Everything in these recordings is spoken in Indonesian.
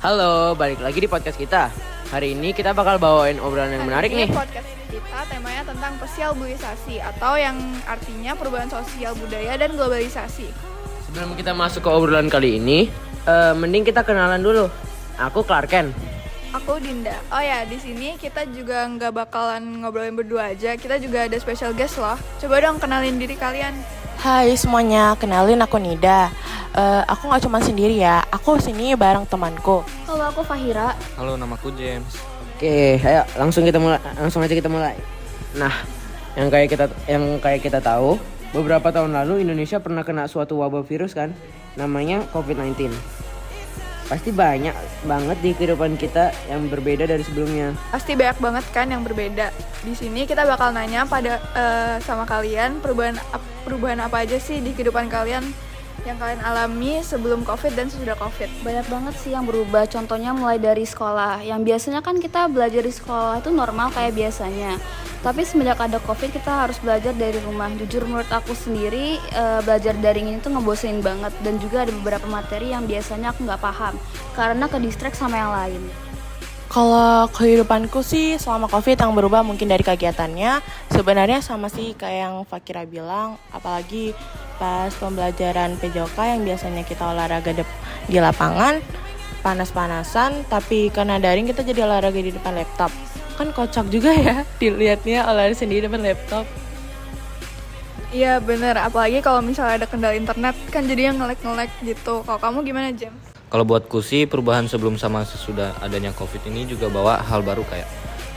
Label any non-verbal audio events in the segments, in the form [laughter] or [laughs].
Halo, balik lagi di podcast kita. Hari ini kita bakal bawain obrolan yang Hari menarik ini nih. podcast kita temanya tentang sosialisasi atau yang artinya perubahan sosial budaya dan globalisasi. Sebelum kita masuk ke obrolan kali ini, eh, mending kita kenalan dulu. Aku Clarken. Aku Dinda. Oh ya, di sini kita juga nggak bakalan ngobrolin berdua aja. Kita juga ada special guest loh. Coba dong kenalin diri kalian. Hai semuanya, kenalin aku Nida. Eh, aku nggak cuma sendiri ya, aku sini bareng temanku. Halo, aku Fahira. Halo, namaku James. Oke, ayo langsung kita mulai. Langsung aja kita mulai. Nah, yang kayak kita yang kayak kita tahu, beberapa tahun lalu Indonesia pernah kena suatu wabah virus kan, namanya COVID-19. Pasti banyak banget di kehidupan kita yang berbeda dari sebelumnya. Pasti banyak banget kan yang berbeda. Di sini kita bakal nanya pada eh, sama kalian perubahan perubahan apa aja sih di kehidupan kalian yang kalian alami sebelum COVID dan sesudah COVID. Banyak banget sih yang berubah. Contohnya mulai dari sekolah. Yang biasanya kan kita belajar di sekolah itu normal kayak biasanya. Tapi semenjak ada COVID kita harus belajar dari rumah. Jujur menurut aku sendiri eh, belajar daring ini tuh ngebosenin banget dan juga ada beberapa materi yang biasanya aku nggak paham karena ke distract sama yang lain. Kalau kehidupanku sih selama covid yang berubah mungkin dari kegiatannya sebenarnya sama sih kayak yang Fakira bilang, apalagi pas pembelajaran PJOK yang biasanya kita olahraga dep- di lapangan panas-panasan, tapi karena daring kita jadi olahraga di depan laptop. Kan kocak juga ya [laughs] dilihatnya olahraga sendiri di depan laptop. Iya bener, apalagi kalau misalnya ada kendala internet kan jadi yang ngelek-ngelek gitu. Kalau kamu gimana James? Kalau buatku sih perubahan sebelum sama sesudah adanya COVID ini juga bawa hal baru kayak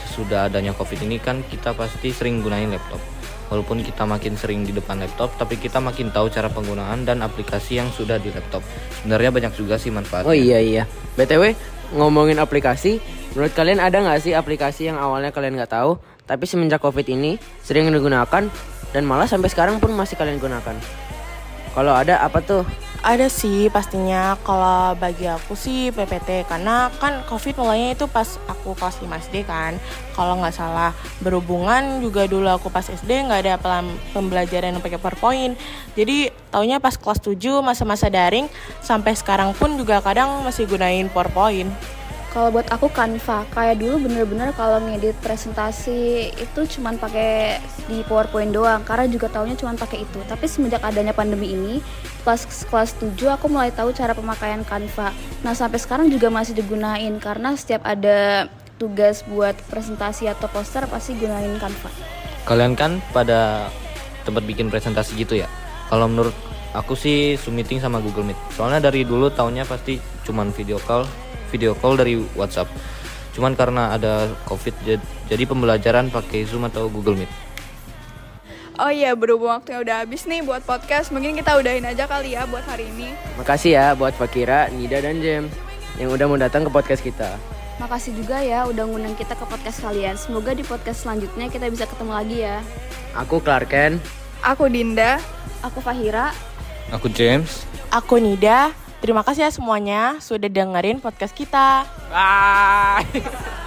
sesudah adanya COVID ini kan kita pasti sering gunain laptop. Walaupun kita makin sering di depan laptop, tapi kita makin tahu cara penggunaan dan aplikasi yang sudah di laptop. Sebenarnya banyak juga sih manfaatnya. Oh iya iya. BTW ngomongin aplikasi, menurut kalian ada nggak sih aplikasi yang awalnya kalian nggak tahu, tapi semenjak covid ini sering digunakan dan malah sampai sekarang pun masih kalian gunakan? Kalau ada apa tuh? Ada sih pastinya kalau bagi aku sih PPT karena kan COVID mulainya itu pas aku kelas 5 SD kan. Kalau nggak salah berhubungan juga dulu aku pas SD nggak ada pembelajaran yang pakai PowerPoint. Jadi taunya pas kelas 7 masa-masa daring sampai sekarang pun juga kadang masih gunain PowerPoint. Kalau buat aku Canva, kayak dulu bener-bener kalau ngedit presentasi itu cuman pakai di PowerPoint doang, karena juga taunya cuman pakai itu. Tapi semenjak adanya pandemi ini, pas kelas 7 aku mulai tahu cara pemakaian Canva. Nah sampai sekarang juga masih digunain karena setiap ada tugas buat presentasi atau poster pasti gunain Canva. Kalian kan pada tempat bikin presentasi gitu ya. Kalau menurut aku sih Zoom meeting sama Google Meet. Soalnya dari dulu taunya pasti cuman video call, video call dari WhatsApp. Cuman karena ada Covid jad- jadi pembelajaran pakai Zoom atau Google Meet. Oh iya, berhubung waktunya udah habis nih buat podcast, mungkin kita udahin aja kali ya buat hari ini. Makasih ya buat Fakira, Nida dan James yang udah mau datang ke podcast kita. Makasih juga ya udah ngundang kita ke podcast kalian. Semoga di podcast selanjutnya kita bisa ketemu lagi ya. Aku Clarken. Aku Dinda. Aku Fahira. Aku James. Aku Nida. Terima kasih ya semuanya sudah dengerin podcast kita. Bye. [laughs]